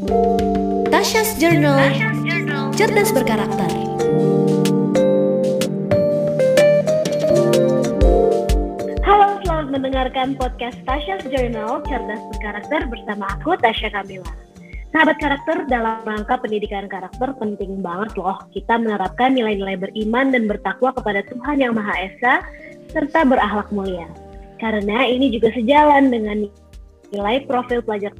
Tasha's Journal, cerdas berkarakter. Halo, selamat mendengarkan podcast Tasha's Journal, cerdas berkarakter bersama aku Tasha Kamila. Sahabat karakter dalam rangka pendidikan karakter penting banget loh kita menerapkan nilai-nilai beriman dan bertakwa kepada Tuhan Yang Maha Esa serta berakhlak mulia. Karena ini juga sejalan dengan nilai profil pelajar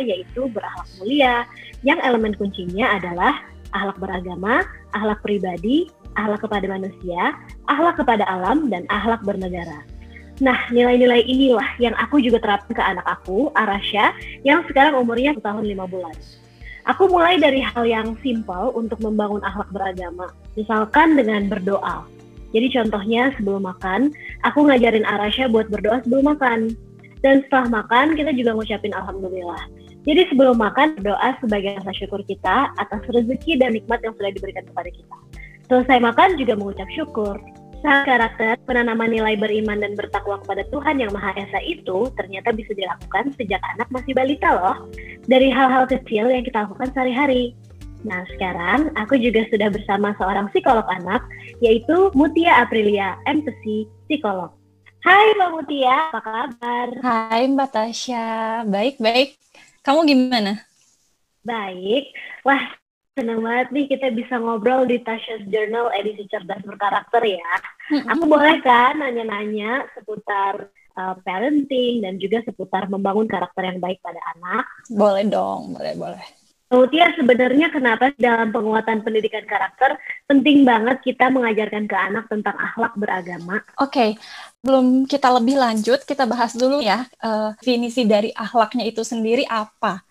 Yaitu berakhlak mulia yang elemen kuncinya adalah akhlak beragama, akhlak pribadi, akhlak kepada manusia, akhlak kepada alam, dan akhlak bernegara. Nah, nilai-nilai inilah yang aku juga terapkan ke anak aku, Arasha, yang sekarang umurnya 1 tahun 5 bulan. Aku mulai dari hal yang simpel untuk membangun akhlak beragama, misalkan dengan berdoa. Jadi contohnya sebelum makan, aku ngajarin Arasha buat berdoa sebelum makan. Dan setelah makan, kita juga ngucapin Alhamdulillah. Jadi sebelum makan, berdoa sebagai rasa syukur kita atas rezeki dan nikmat yang sudah diberikan kepada kita. Selesai makan juga mengucap syukur. Saat karakter, penanaman nilai beriman dan bertakwa kepada Tuhan Yang Maha Esa itu ternyata bisa dilakukan sejak anak masih balita loh. Dari hal-hal kecil yang kita lakukan sehari-hari. Nah, sekarang aku juga sudah bersama seorang psikolog anak, yaitu Mutia Aprilia, MTC Psikolog. Hai Mbak Mutia, apa kabar? Hai Mbak Tasya, baik-baik. Kamu gimana? Baik. Wah, senang banget nih kita bisa ngobrol di Tasha's Journal edisi cerdas berkarakter ya. Aku boleh kan nanya-nanya seputar uh, parenting dan juga seputar membangun karakter yang baik pada anak? Boleh dong, boleh, boleh. Kemudian sebenarnya kenapa dalam penguatan pendidikan karakter penting banget kita mengajarkan ke anak tentang akhlak beragama? Oke, okay. Belum kita lebih lanjut, kita bahas dulu ya uh, definisi dari akhlaknya itu sendiri apa.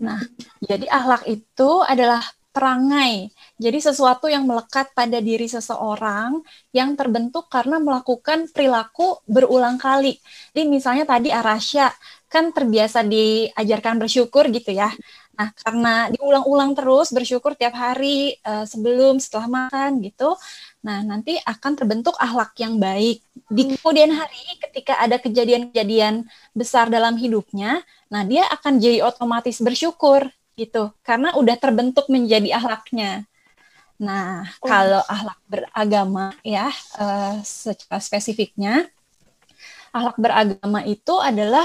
Nah, jadi akhlak itu adalah perangai. Jadi sesuatu yang melekat pada diri seseorang yang terbentuk karena melakukan perilaku berulang kali. Jadi misalnya tadi Arasya kan terbiasa diajarkan bersyukur gitu ya. Nah, karena diulang-ulang terus bersyukur tiap hari uh, sebelum setelah makan gitu. Nah, nanti akan terbentuk akhlak yang baik. Di hmm. kemudian hari ketika ada kejadian-kejadian besar dalam hidupnya, nah dia akan jadi otomatis bersyukur gitu karena udah terbentuk menjadi akhlaknya. Nah, oh. kalau akhlak beragama ya uh, secara spesifiknya akhlak beragama itu adalah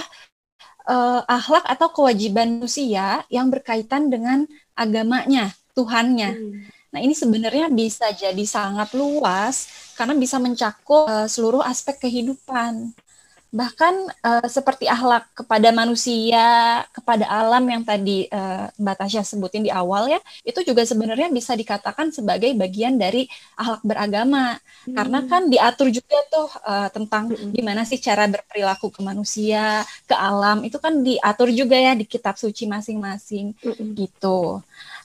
uh, akhlak atau kewajiban manusia yang berkaitan dengan agamanya, Tuhannya. Hmm. Nah, ini sebenarnya bisa jadi sangat luas karena bisa mencakup uh, seluruh aspek kehidupan bahkan uh, seperti akhlak kepada manusia, kepada alam yang tadi uh, Mbak Tasya sebutin di awal ya, itu juga sebenarnya bisa dikatakan sebagai bagian dari akhlak beragama. Hmm. Karena kan diatur juga tuh uh, tentang hmm. gimana sih cara berperilaku ke manusia, ke alam, itu kan diatur juga ya di kitab suci masing-masing hmm. gitu.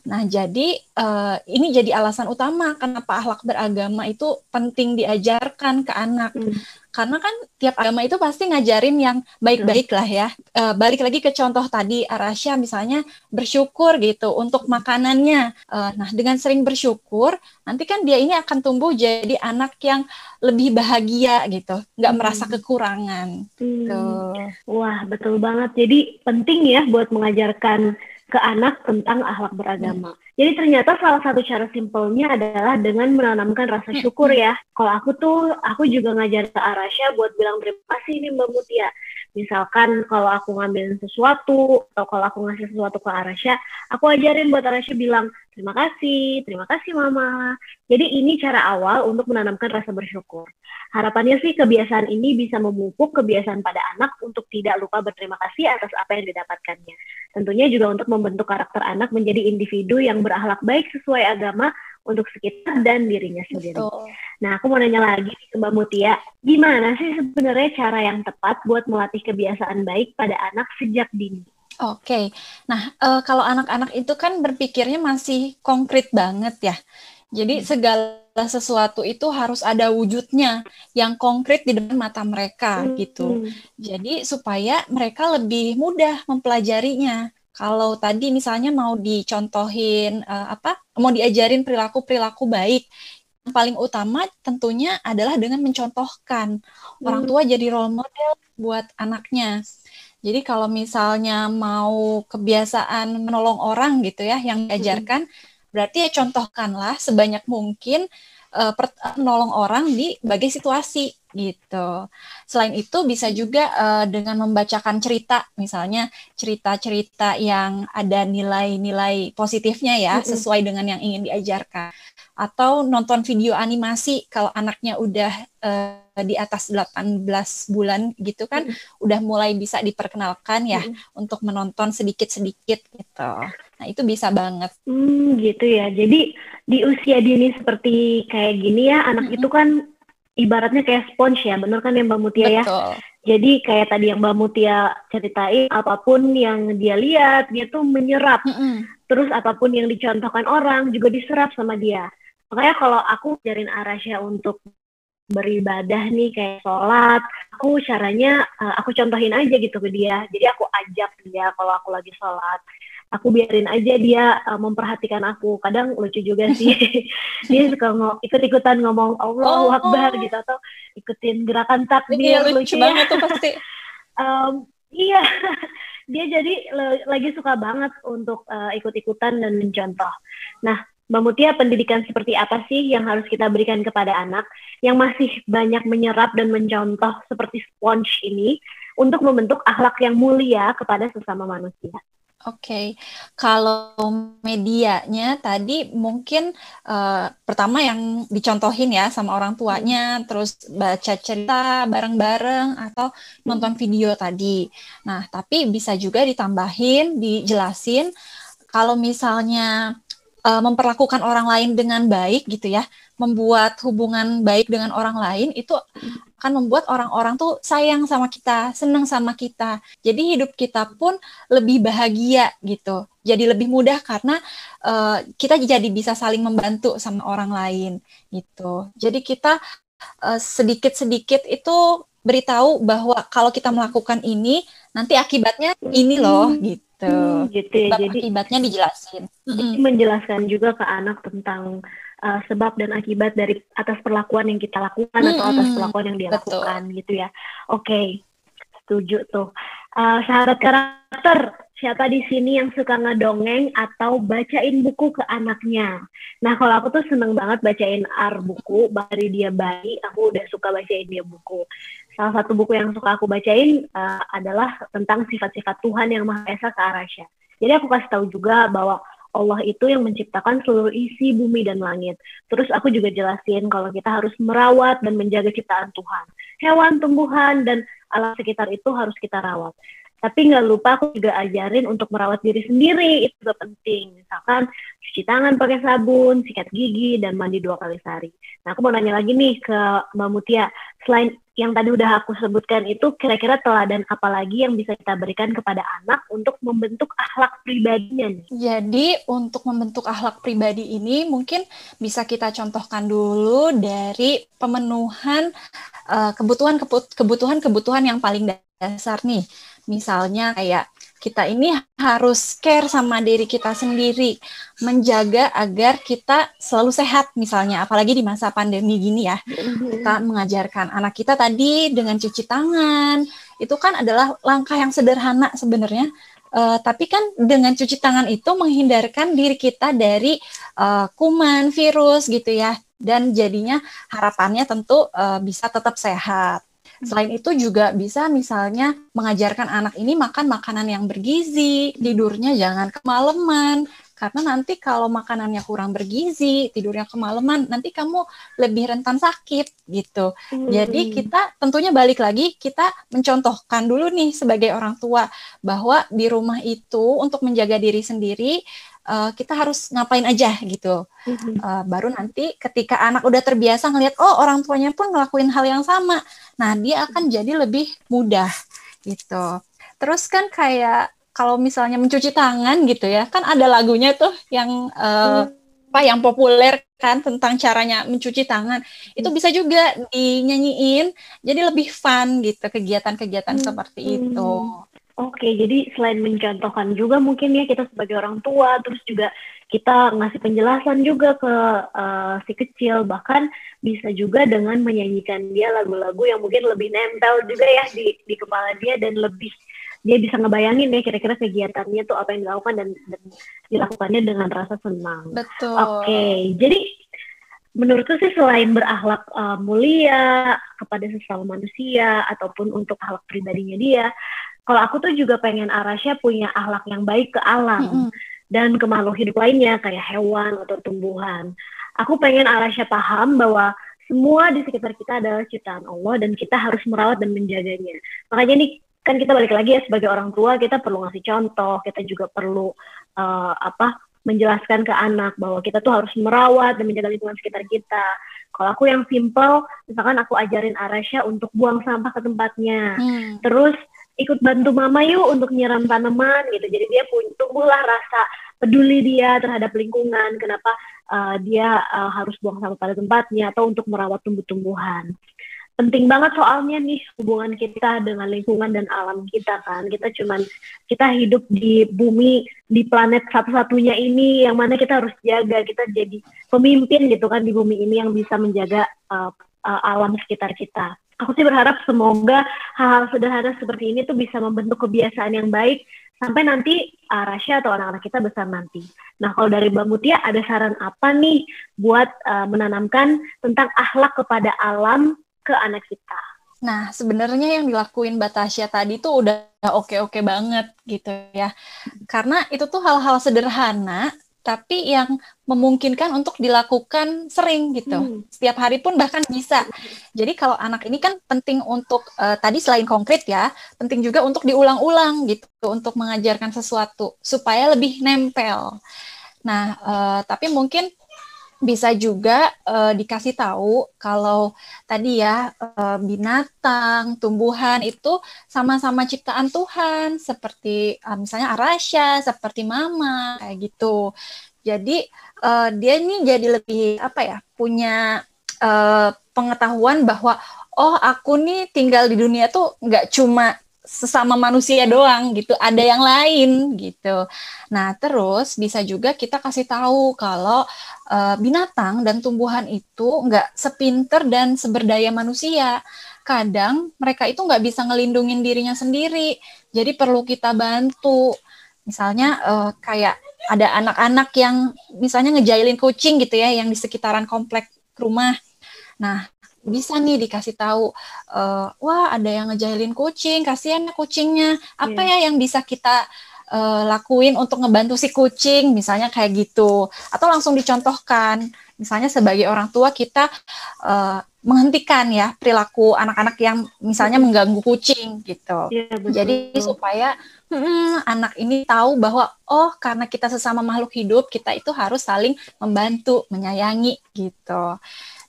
Nah, jadi uh, ini jadi alasan utama kenapa akhlak beragama itu penting diajarkan ke anak. Hmm karena kan tiap agama itu pasti ngajarin yang baik-baik lah ya. E, balik lagi ke contoh tadi Arasya misalnya bersyukur gitu untuk makanannya. E, nah dengan sering bersyukur nanti kan dia ini akan tumbuh jadi anak yang lebih bahagia gitu, nggak hmm. merasa kekurangan. Hmm. Tuh. Wah betul banget. Jadi penting ya buat mengajarkan ke anak tentang akhlak beragama. Hmm. Jadi ternyata salah satu cara simpelnya adalah dengan menanamkan rasa hmm. syukur ya. Kalau aku tuh, aku juga ngajar ke Arasya buat bilang terima kasih nih Mbak Mutia. Misalkan kalau aku ngambilin sesuatu, atau kalau aku ngasih sesuatu ke Arasya, aku ajarin buat Arasya bilang, terima kasih, terima kasih Mama. Jadi ini cara awal untuk menanamkan rasa bersyukur. Harapannya sih kebiasaan ini bisa memupuk kebiasaan pada anak untuk tidak lupa berterima kasih atas apa yang didapatkannya. Tentunya juga untuk membentuk karakter anak menjadi individu yang berakhlak baik sesuai agama untuk sekitar dan dirinya sendiri. Betul. Nah, aku mau nanya lagi ke Mbak Mutia, gimana sih sebenarnya cara yang tepat buat melatih kebiasaan baik pada anak sejak dini? Oke, okay. nah uh, kalau anak-anak itu kan berpikirnya masih konkret banget ya. Jadi hmm. segala sesuatu itu harus ada wujudnya yang konkret di depan mata mereka hmm. gitu. Jadi supaya mereka lebih mudah mempelajarinya. Kalau tadi misalnya mau dicontohin uh, apa, mau diajarin perilaku-perilaku baik, yang paling utama tentunya adalah dengan mencontohkan. Orang hmm. tua jadi role model buat anaknya. Jadi kalau misalnya mau kebiasaan menolong orang gitu ya yang diajarkan, hmm. berarti ya contohkanlah sebanyak mungkin uh, menolong orang di berbagai situasi gitu. Selain itu bisa juga uh, dengan membacakan cerita, misalnya cerita-cerita yang ada nilai-nilai positifnya ya, mm -hmm. sesuai dengan yang ingin diajarkan. Atau nonton video animasi kalau anaknya udah uh, di atas 18 bulan gitu kan, mm -hmm. udah mulai bisa diperkenalkan ya mm -hmm. untuk menonton sedikit-sedikit gitu. Nah, itu bisa banget. Hmm, gitu ya. Jadi di usia dini seperti kayak gini ya, anak mm -hmm. itu kan ibaratnya kayak sponge ya, bener kan yang Mbak Mutia ya? Jadi kayak tadi yang Mbak Mutia ceritain, apa pun yang dia lihat, dia tuh menyerap. Mm -hmm. Terus apa pun yang dicontohkan orang juga diserap sama dia. Makanya kalau aku jarin Arasya untuk beribadah nih kayak sholat, aku caranya uh, aku contohin aja gitu ke dia. Jadi aku ajak dia kalau aku lagi sholat aku biarin aja dia uh, memperhatikan aku. Kadang lucu juga sih. dia suka ngomong ikut-ikutan ngomong Allah oh, Akbar oh. gitu atau ikutin gerakan takbir iya, lucu, lucu ya. banget tuh pasti. um, iya. dia jadi lagi suka banget untuk uh, ikut-ikutan dan mencontoh. Nah, Mbak Mutia, pendidikan seperti apa sih yang harus kita berikan kepada anak yang masih banyak menyerap dan mencontoh seperti sponge ini untuk membentuk akhlak yang mulia kepada sesama manusia? Oke, okay. kalau medianya tadi mungkin uh, pertama yang dicontohin ya sama orang tuanya, terus baca cerita bareng-bareng atau nonton video tadi. Nah, tapi bisa juga ditambahin, dijelasin kalau misalnya uh, memperlakukan orang lain dengan baik gitu ya, membuat hubungan baik dengan orang lain itu akan membuat orang-orang tuh sayang sama kita, senang sama kita. Jadi hidup kita pun lebih bahagia gitu. Jadi lebih mudah karena uh, kita jadi bisa saling membantu sama orang lain gitu. Jadi kita uh, sedikit-sedikit itu beritahu bahwa kalau kita melakukan ini nanti akibatnya ini loh gitu. Hmm, gitu ya. Jadi akibatnya dijelasin. Menjelaskan juga ke anak tentang uh, sebab dan akibat dari atas perlakuan yang kita lakukan hmm, atau atas perlakuan yang dia betul. lakukan gitu ya. Oke, okay. setuju tuh. Uh, sahabat karakter, siapa di sini yang suka ngedongeng atau bacain buku ke anaknya? Nah, kalau aku tuh seneng banget bacain ar buku, dari dia bayi, aku udah suka bacain dia buku. Salah satu buku yang suka aku bacain uh, adalah tentang sifat-sifat Tuhan yang Maha Esa ke Arasya. Jadi aku kasih tahu juga bahwa Allah itu yang menciptakan seluruh isi bumi dan langit. Terus aku juga jelasin kalau kita harus merawat dan menjaga ciptaan Tuhan. Hewan, tumbuhan, dan alam sekitar itu harus kita rawat. Tapi nggak lupa aku juga ajarin untuk merawat diri sendiri, itu juga penting. Misalkan cuci tangan pakai sabun, sikat gigi, dan mandi dua kali sehari. Nah aku mau nanya lagi nih ke Mbak Mutia, selain yang tadi udah aku sebutkan itu, kira-kira teladan apa lagi yang bisa kita berikan kepada anak untuk membentuk akhlak pribadinya? Jadi untuk membentuk akhlak pribadi ini mungkin bisa kita contohkan dulu dari pemenuhan uh, kebutuhan kebutuhan kebutuhan yang paling dasar nih Misalnya kayak kita ini harus care sama diri kita sendiri, menjaga agar kita selalu sehat misalnya, apalagi di masa pandemi gini ya. Kita mengajarkan anak kita tadi dengan cuci tangan, itu kan adalah langkah yang sederhana sebenarnya, uh, tapi kan dengan cuci tangan itu menghindarkan diri kita dari uh, kuman, virus gitu ya, dan jadinya harapannya tentu uh, bisa tetap sehat. Selain itu juga bisa misalnya mengajarkan anak ini makan makanan yang bergizi, tidurnya jangan kemalaman, karena nanti kalau makanannya kurang bergizi, tidurnya kemalaman, nanti kamu lebih rentan sakit gitu. Hmm. Jadi kita tentunya balik lagi kita mencontohkan dulu nih sebagai orang tua bahwa di rumah itu untuk menjaga diri sendiri uh, kita harus ngapain aja gitu. Uh, baru nanti ketika anak udah terbiasa ngelihat oh orang tuanya pun ngelakuin hal yang sama, nah dia akan jadi lebih mudah gitu. Terus kan kayak kalau misalnya mencuci tangan gitu ya, kan ada lagunya tuh yang uh, hmm. apa yang populer kan tentang caranya mencuci tangan. Itu hmm. bisa juga dinyanyiin, jadi lebih fun gitu kegiatan-kegiatan hmm. seperti itu. Oke, jadi selain mencontohkan juga mungkin ya kita sebagai orang tua, terus juga kita ngasih penjelasan juga ke uh, si kecil, bahkan bisa juga dengan menyanyikan dia lagu-lagu yang mungkin lebih nempel juga ya di di kepala dia dan lebih dia bisa ngebayangin ya kira-kira kegiatannya tuh apa yang dilakukan dan, dan dilakukannya dengan rasa senang. Betul. Oke, jadi menurutku sih selain berakhlak uh, mulia kepada sesama manusia ataupun untuk akhlak pribadinya dia, kalau aku tuh juga pengen Arasya punya akhlak yang baik ke alam mm -hmm. dan ke makhluk hidup lainnya kayak hewan atau tumbuhan. Aku pengen Arasya paham bahwa semua di sekitar kita adalah ciptaan Allah dan kita harus merawat dan menjaganya. Makanya nih kan kita balik lagi ya sebagai orang tua kita perlu ngasih contoh, kita juga perlu uh, apa menjelaskan ke anak bahwa kita tuh harus merawat dan menjaga lingkungan sekitar kita. Kalau aku yang simple, misalkan aku ajarin Arasya untuk buang sampah ke tempatnya. Hmm. Terus ikut bantu mama yuk untuk nyiram tanaman gitu. Jadi dia pun tumbuhlah rasa peduli dia terhadap lingkungan. Kenapa uh, dia uh, harus buang sampah pada tempatnya atau untuk merawat tumbuh-tumbuhan. Penting banget soalnya nih hubungan kita dengan lingkungan dan alam kita kan. Kita cuman kita hidup di bumi di planet satu-satunya ini yang mana kita harus jaga. Kita jadi pemimpin gitu kan di bumi ini yang bisa menjaga uh, uh, alam sekitar kita aku sih berharap semoga hal-hal sederhana seperti ini tuh bisa membentuk kebiasaan yang baik sampai nanti uh, Rasya atau anak-anak kita besar nanti. Nah, kalau dari Mbak Mutia ada saran apa nih buat uh, menanamkan tentang akhlak kepada alam ke anak kita? Nah, sebenarnya yang dilakuin Batasya tadi tuh udah oke-oke banget gitu ya. Karena itu tuh hal-hal sederhana tapi yang memungkinkan untuk dilakukan sering gitu. Hmm. Setiap hari pun bahkan bisa. Jadi kalau anak ini kan penting untuk uh, tadi selain konkret ya, penting juga untuk diulang-ulang gitu untuk mengajarkan sesuatu supaya lebih nempel. Nah, uh, tapi mungkin bisa juga uh, dikasih tahu kalau tadi ya uh, binatang, tumbuhan itu sama-sama ciptaan Tuhan seperti uh, misalnya Arasya, seperti Mama kayak gitu. Jadi uh, dia ini jadi lebih apa ya punya uh, pengetahuan bahwa oh aku nih tinggal di dunia tuh nggak cuma sesama manusia doang gitu, ada yang lain gitu. Nah, terus bisa juga kita kasih tahu kalau uh, binatang dan tumbuhan itu nggak sepinter dan seberdaya manusia. Kadang mereka itu nggak bisa ngelindungin dirinya sendiri, jadi perlu kita bantu. Misalnya uh, kayak ada anak-anak yang misalnya ngejailin kucing gitu ya, yang di sekitaran komplek rumah. Nah, bisa nih dikasih tahu uh, wah ada yang ngejailin kucing kasihan ya kucingnya. Apa yeah. ya yang bisa kita uh, lakuin untuk ngebantu si kucing misalnya kayak gitu. Atau langsung dicontohkan misalnya sebagai orang tua kita uh, menghentikan ya perilaku anak-anak yang misalnya mengganggu kucing gitu. Yeah, betul. jadi supaya hmm, anak ini tahu bahwa oh karena kita sesama makhluk hidup kita itu harus saling membantu menyayangi gitu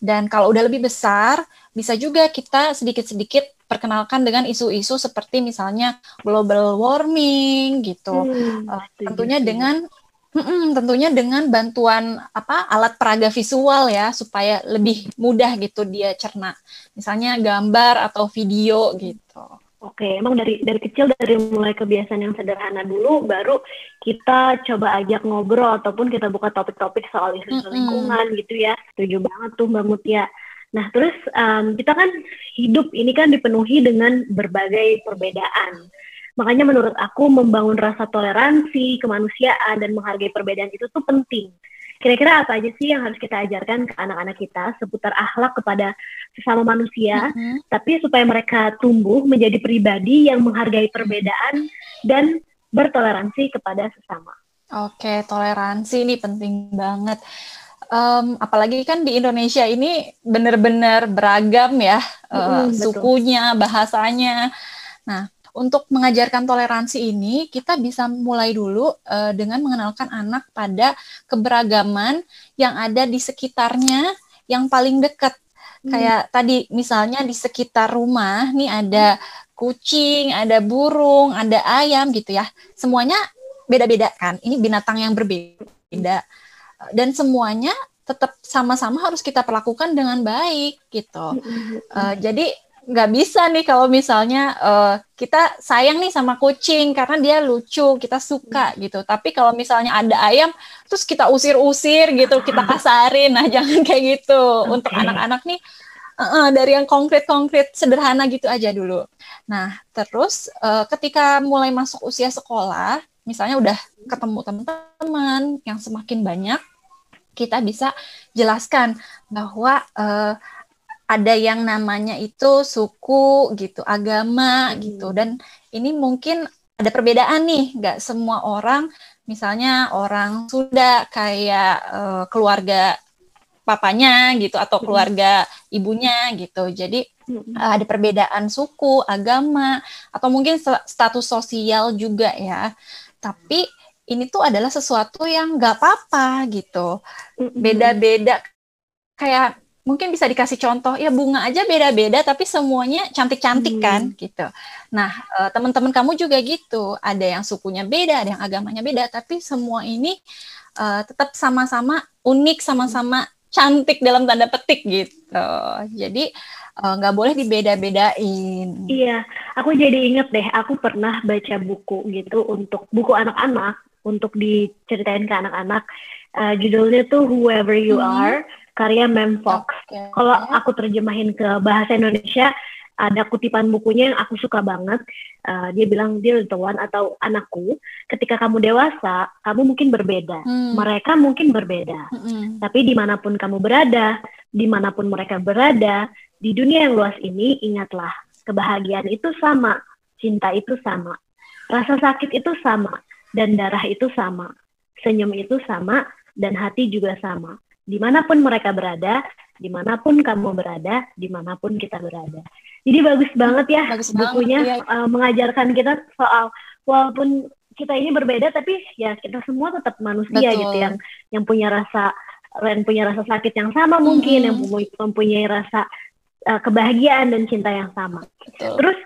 dan kalau udah lebih besar, bisa juga kita sedikit-sedikit perkenalkan dengan isu-isu seperti misalnya global warming gitu. Hmm, uh, tentunya gitu. dengan Hmm, tentunya dengan bantuan apa alat peraga visual ya supaya lebih mudah gitu dia cerna. Misalnya gambar atau video gitu. Oke, emang dari dari kecil dari mulai kebiasaan yang sederhana dulu, baru kita coba ajak ngobrol ataupun kita buka topik-topik soal isu mm -hmm. lingkungan gitu ya. Setuju banget tuh Mbak Mutia. Nah, terus um, kita kan hidup ini kan dipenuhi dengan berbagai perbedaan. Makanya menurut aku membangun rasa toleransi, kemanusiaan, dan menghargai perbedaan itu tuh penting. Kira-kira apa aja sih yang harus kita ajarkan ke anak-anak kita seputar akhlak kepada sesama manusia, mm-hmm. tapi supaya mereka tumbuh menjadi pribadi yang menghargai perbedaan dan bertoleransi kepada sesama. Oke, toleransi ini penting banget. Um, apalagi kan di Indonesia ini benar-benar beragam ya uh, mm, sukunya, bahasanya. Nah, untuk mengajarkan toleransi ini, kita bisa mulai dulu uh, dengan mengenalkan anak pada keberagaman yang ada di sekitarnya yang paling dekat. Hmm. Kayak tadi misalnya di sekitar rumah nih ada kucing, ada burung, ada ayam gitu ya. Semuanya beda-beda kan. Ini binatang yang berbeda. Dan semuanya tetap sama-sama harus kita perlakukan dengan baik gitu. Uh, jadi nggak bisa nih kalau misalnya uh, kita sayang nih sama kucing karena dia lucu kita suka gitu tapi kalau misalnya ada ayam terus kita usir-usir gitu kita kasarin nah jangan kayak gitu okay. untuk anak-anak nih uh, dari yang konkret-konkret sederhana gitu aja dulu. Nah, terus uh, ketika mulai masuk usia sekolah, misalnya udah ketemu teman-teman yang semakin banyak, kita bisa jelaskan bahwa uh, ada yang namanya itu suku gitu, agama gitu, dan ini mungkin ada perbedaan nih, nggak semua orang, misalnya orang Sunda kayak uh, keluarga papanya gitu atau keluarga ibunya gitu. Jadi uh, ada perbedaan suku, agama atau mungkin status sosial juga ya. Tapi ini tuh adalah sesuatu yang nggak apa-apa gitu. Beda-beda kayak mungkin bisa dikasih contoh ya bunga aja beda-beda tapi semuanya cantik-cantik hmm. kan gitu. Nah uh, teman-teman kamu juga gitu ada yang sukunya beda, ada yang agamanya beda tapi semua ini uh, tetap sama-sama unik, sama-sama cantik dalam tanda petik gitu. Jadi eh, nggak uh, boleh dibeda-bedain. Iya, aku jadi inget deh, aku pernah baca buku gitu untuk buku anak-anak untuk diceritain ke anak-anak. Uh, judulnya tuh Whoever You hmm. Are karya Mem Fox. Okay. Kalau aku terjemahin ke bahasa Indonesia, ada kutipan bukunya yang aku suka banget. Uh, dia bilang, dear the one atau anakku, ketika kamu dewasa, kamu mungkin berbeda. Hmm. Mereka mungkin berbeda. Hmm. Tapi di mana pun kamu berada, di mana pun mereka berada, di dunia yang luas ini, ingatlah, kebahagiaan itu sama, cinta itu sama, rasa sakit itu sama, dan darah itu sama, senyum itu sama, dan hati juga sama di mana pun mereka berada, di mana pun kamu berada, di mana pun kita berada. Jadi bagus banget ya bagus bukunya banget, ya. uh, mengajarkan kita soal walaupun kita ini berbeda tapi ya kita semua tetap manusia Betul. gitu yang yang punya rasa yang punya rasa sakit yang sama mungkin yang mempunyai rasa uh, kebahagiaan dan cinta yang sama. Betul. Terus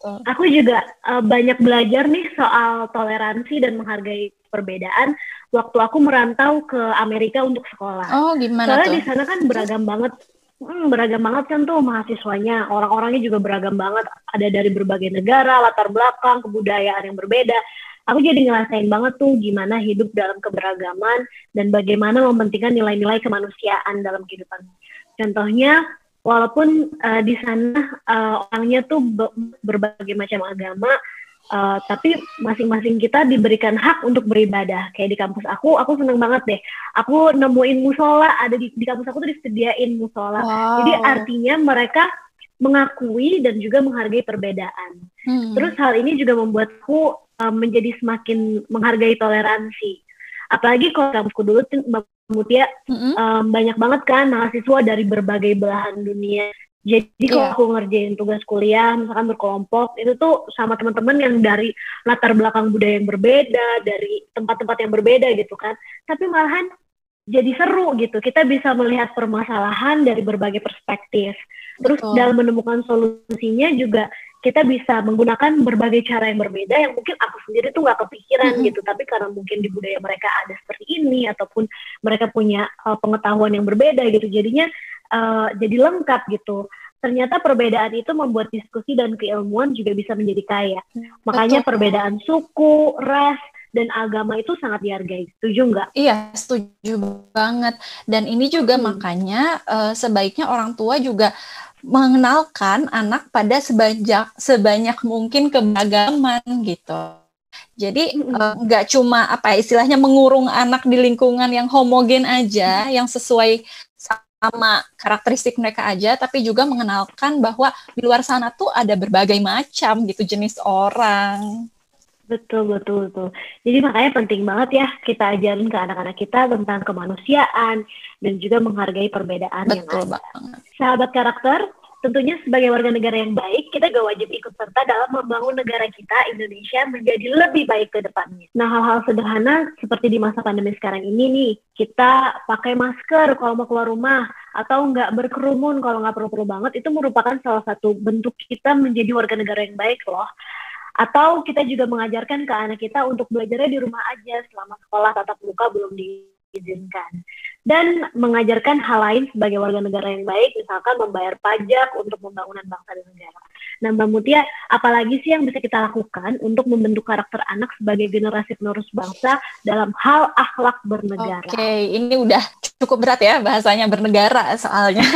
Aku juga uh, banyak belajar nih soal toleransi dan menghargai perbedaan waktu aku merantau ke Amerika untuk sekolah. Oh, gimana Soalnya di sana kan beragam banget. Hmm, beragam banget kan tuh mahasiswanya, orang-orangnya juga beragam banget. Ada dari berbagai negara, latar belakang, kebudayaan yang berbeda. Aku jadi ngerasain banget tuh gimana hidup dalam keberagaman dan bagaimana mementingkan nilai-nilai kemanusiaan dalam kehidupan. Contohnya, walaupun uh, di sana uh, orangnya tuh berbagai macam agama, Uh, tapi masing-masing kita diberikan hak untuk beribadah. Kayak di kampus aku, aku seneng banget deh. Aku nemuin musola, ada di, di kampus aku tuh disediain musola. Wow. Jadi artinya mereka mengakui dan juga menghargai perbedaan. Hmm. Terus hal ini juga membuatku uh, menjadi semakin menghargai toleransi. Apalagi kalau kampusku dulu Mbak Mutia mm-hmm. um, banyak banget kan mahasiswa dari berbagai belahan dunia jadi kalau yeah. aku ngerjain tugas kuliah, misalkan berkelompok, itu tuh sama teman-teman yang dari latar belakang budaya yang berbeda, dari tempat-tempat yang berbeda gitu kan. Tapi malahan jadi seru gitu. Kita bisa melihat permasalahan dari berbagai perspektif. Terus Betul. dalam menemukan solusinya juga kita bisa menggunakan berbagai cara yang berbeda yang mungkin aku sendiri tuh nggak kepikiran mm-hmm. gitu tapi karena mungkin di budaya mereka ada seperti ini ataupun mereka punya uh, pengetahuan yang berbeda gitu jadinya uh, jadi lengkap gitu. Ternyata perbedaan itu membuat diskusi dan keilmuan juga bisa menjadi kaya. Makanya Betul. perbedaan suku, ras, dan agama itu sangat dihargai. Setuju nggak? Iya, setuju banget. Dan ini juga hmm. makanya uh, sebaiknya orang tua juga mengenalkan anak pada sebanyak sebanyak mungkin keberagaman gitu. Jadi hmm. nggak uh, cuma apa ya, istilahnya mengurung anak di lingkungan yang homogen aja, yang sesuai sama karakteristik mereka aja, tapi juga mengenalkan bahwa di luar sana tuh ada berbagai macam gitu jenis orang. Betul, betul, betul. Jadi makanya penting banget ya kita ajarin ke anak-anak kita tentang kemanusiaan dan juga menghargai perbedaan betul yang ada. Banget. Sahabat karakter, tentunya sebagai warga negara yang baik, kita gak wajib ikut serta dalam membangun negara kita, Indonesia, menjadi lebih baik ke depannya. Nah, hal-hal sederhana seperti di masa pandemi sekarang ini nih, kita pakai masker kalau mau keluar rumah, atau nggak berkerumun kalau nggak perlu-perlu banget, itu merupakan salah satu bentuk kita menjadi warga negara yang baik loh. Atau kita juga mengajarkan ke anak kita untuk belajarnya di rumah aja selama sekolah tatap muka belum diizinkan dan mengajarkan hal lain sebagai warga negara yang baik, misalkan membayar pajak untuk pembangunan bangsa dan negara. Nah, Mbak Mutia, apalagi sih yang bisa kita lakukan untuk membentuk karakter anak sebagai generasi penerus bangsa dalam hal akhlak bernegara? Oke, okay, ini udah cukup berat ya bahasanya bernegara soalnya.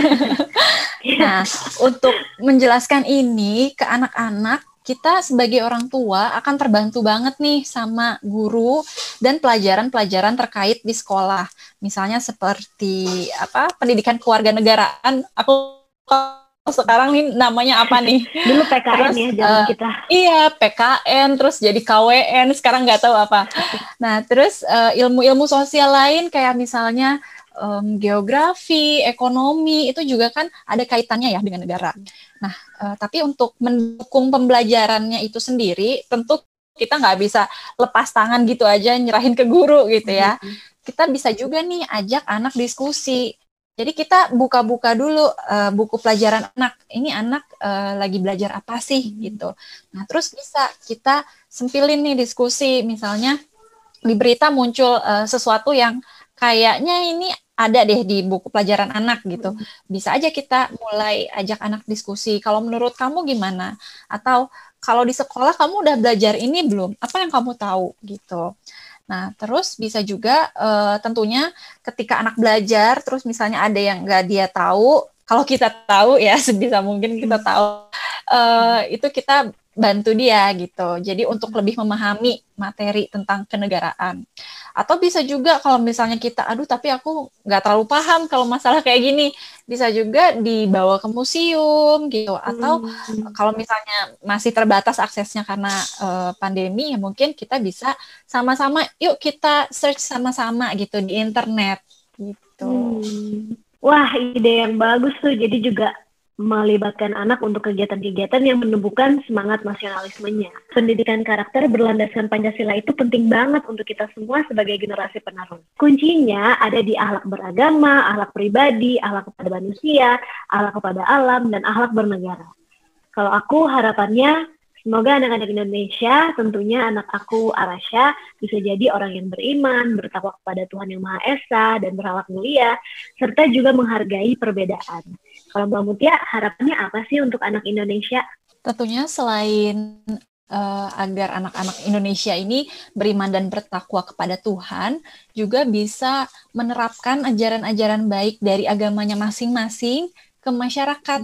Nah, untuk menjelaskan ini ke anak-anak, kita sebagai orang tua akan terbantu banget nih sama guru dan pelajaran-pelajaran terkait di sekolah. Misalnya seperti apa pendidikan kewarganegaraan. Aku sekarang nih namanya apa nih? Dulu PKN terus, ya zaman uh, kita. Iya, PKN terus jadi KWN, sekarang nggak tahu apa. Nah, terus ilmu-ilmu uh, sosial lain kayak misalnya um, geografi, ekonomi itu juga kan ada kaitannya ya dengan negara. Nah, uh, tapi untuk mendukung pembelajarannya itu sendiri, tentu kita nggak bisa lepas tangan gitu aja nyerahin ke guru gitu ya. Kita bisa juga nih ajak anak diskusi. Jadi kita buka-buka dulu uh, buku pelajaran anak. Ini anak uh, lagi belajar apa sih gitu. Nah, terus bisa kita sempilin nih diskusi misalnya di berita muncul uh, sesuatu yang kayaknya ini ada deh di buku pelajaran anak gitu. Hmm. Bisa aja kita mulai ajak anak diskusi. Kalau menurut kamu gimana? Atau kalau di sekolah kamu udah belajar ini belum? Apa yang kamu tahu gitu? Nah, terus bisa juga uh, tentunya ketika anak belajar, terus misalnya ada yang nggak dia tahu, kalau kita tahu ya sebisa mungkin kita hmm. tahu, uh, itu kita bantu dia gitu. Jadi untuk lebih memahami materi tentang kenegaraan. Atau bisa juga kalau misalnya kita aduh tapi aku nggak terlalu paham kalau masalah kayak gini. Bisa juga dibawa ke museum gitu. Atau hmm. kalau misalnya masih terbatas aksesnya karena uh, pandemi ya mungkin kita bisa sama-sama yuk kita search sama-sama gitu di internet. Gitu. Hmm. wah ide yang bagus tuh. Jadi juga melibatkan anak untuk kegiatan-kegiatan yang menumbuhkan semangat nasionalismenya. Pendidikan karakter berlandaskan Pancasila itu penting banget untuk kita semua sebagai generasi penerus. Kuncinya ada di akhlak beragama, akhlak pribadi, akhlak kepada manusia, akhlak kepada alam, dan akhlak bernegara. Kalau aku harapannya Semoga anak-anak Indonesia, tentunya anak aku Arasha, bisa jadi orang yang beriman, bertakwa kepada Tuhan Yang Maha Esa, dan berakhlak mulia, serta juga menghargai perbedaan. Kalau Mbak Mutia, harapannya apa sih untuk anak Indonesia? Tentunya selain uh, agar anak-anak Indonesia ini beriman dan bertakwa kepada Tuhan, juga bisa menerapkan ajaran-ajaran baik dari agamanya masing-masing ke masyarakat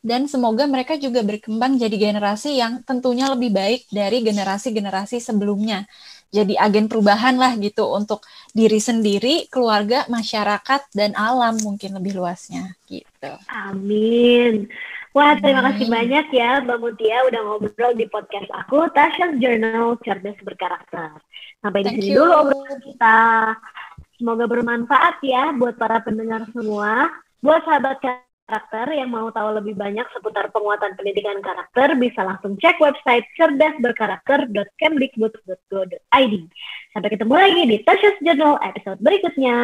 dan semoga mereka juga berkembang jadi generasi yang tentunya lebih baik dari generasi-generasi sebelumnya. Jadi agen perubahan lah gitu untuk diri sendiri, keluarga, masyarakat, dan alam mungkin lebih luasnya gitu. Amin. Wah, terima kasih banyak ya Mbak Mutia udah ngobrol di podcast aku, Tasha's Journal Cerdas Berkarakter. Sampai di sini dulu obrolan kita. Semoga bermanfaat ya buat para pendengar semua. Buat sahabat karakter yang mau tahu lebih banyak seputar penguatan pendidikan karakter bisa langsung cek website cerdasberkarakter.kemdikbud.go.id. Sampai ketemu lagi di Tasha's Journal episode berikutnya.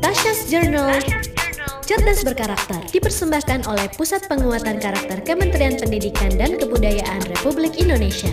Tasha's Journal Cerdas Berkarakter dipersembahkan oleh Pusat Penguatan Karakter Kementerian Pendidikan dan Kebudayaan Republik Indonesia.